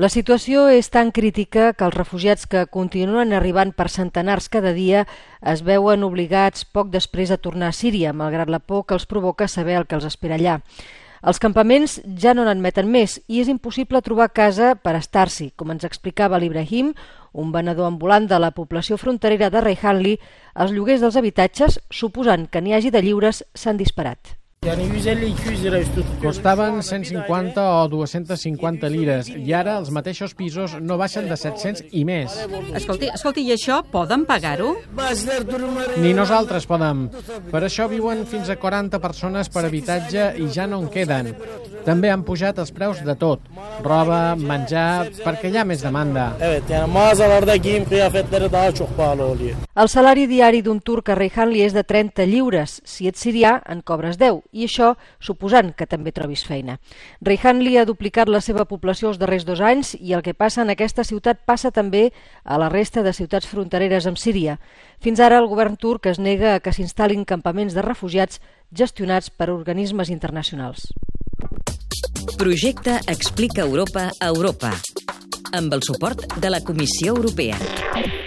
La situació és tan crítica que els refugiats que continuen arribant per centenars cada dia es veuen obligats poc després a tornar a Síria, malgrat la por que els provoca saber el que els espera allà. Els campaments ja no n'admeten més i és impossible trobar casa per estar-s'hi, com ens explicava l'Ibrahim, un venedor ambulant de la població fronterera de Reyhanli, els lloguers dels habitatges, suposant que n'hi hagi de lliures, s'han disparat. Costaven 150 o 250 lires i ara els mateixos pisos no baixen de 700 i més. Escolti, escolti, i això poden pagar-ho? Ni nosaltres podem. Per això viuen fins a 40 persones per habitatge i ja no en queden. També han pujat els preus de tot. Roba, menjar, perquè hi ha més demanda. El salari diari d'un turc a Reyhanli és de 30 lliures. Si ets sirià, en cobres 10 i això suposant que també trobis feina. Reyhanli ha duplicat la seva població els darrers dos anys i el que passa en aquesta ciutat passa també a la resta de ciutats frontereres amb Síria. Fins ara el govern turc es nega a que s'instal·lin campaments de refugiats gestionats per organismes internacionals. Projecte Explica Europa a Europa amb el suport de la Comissió Europea.